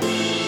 Bye.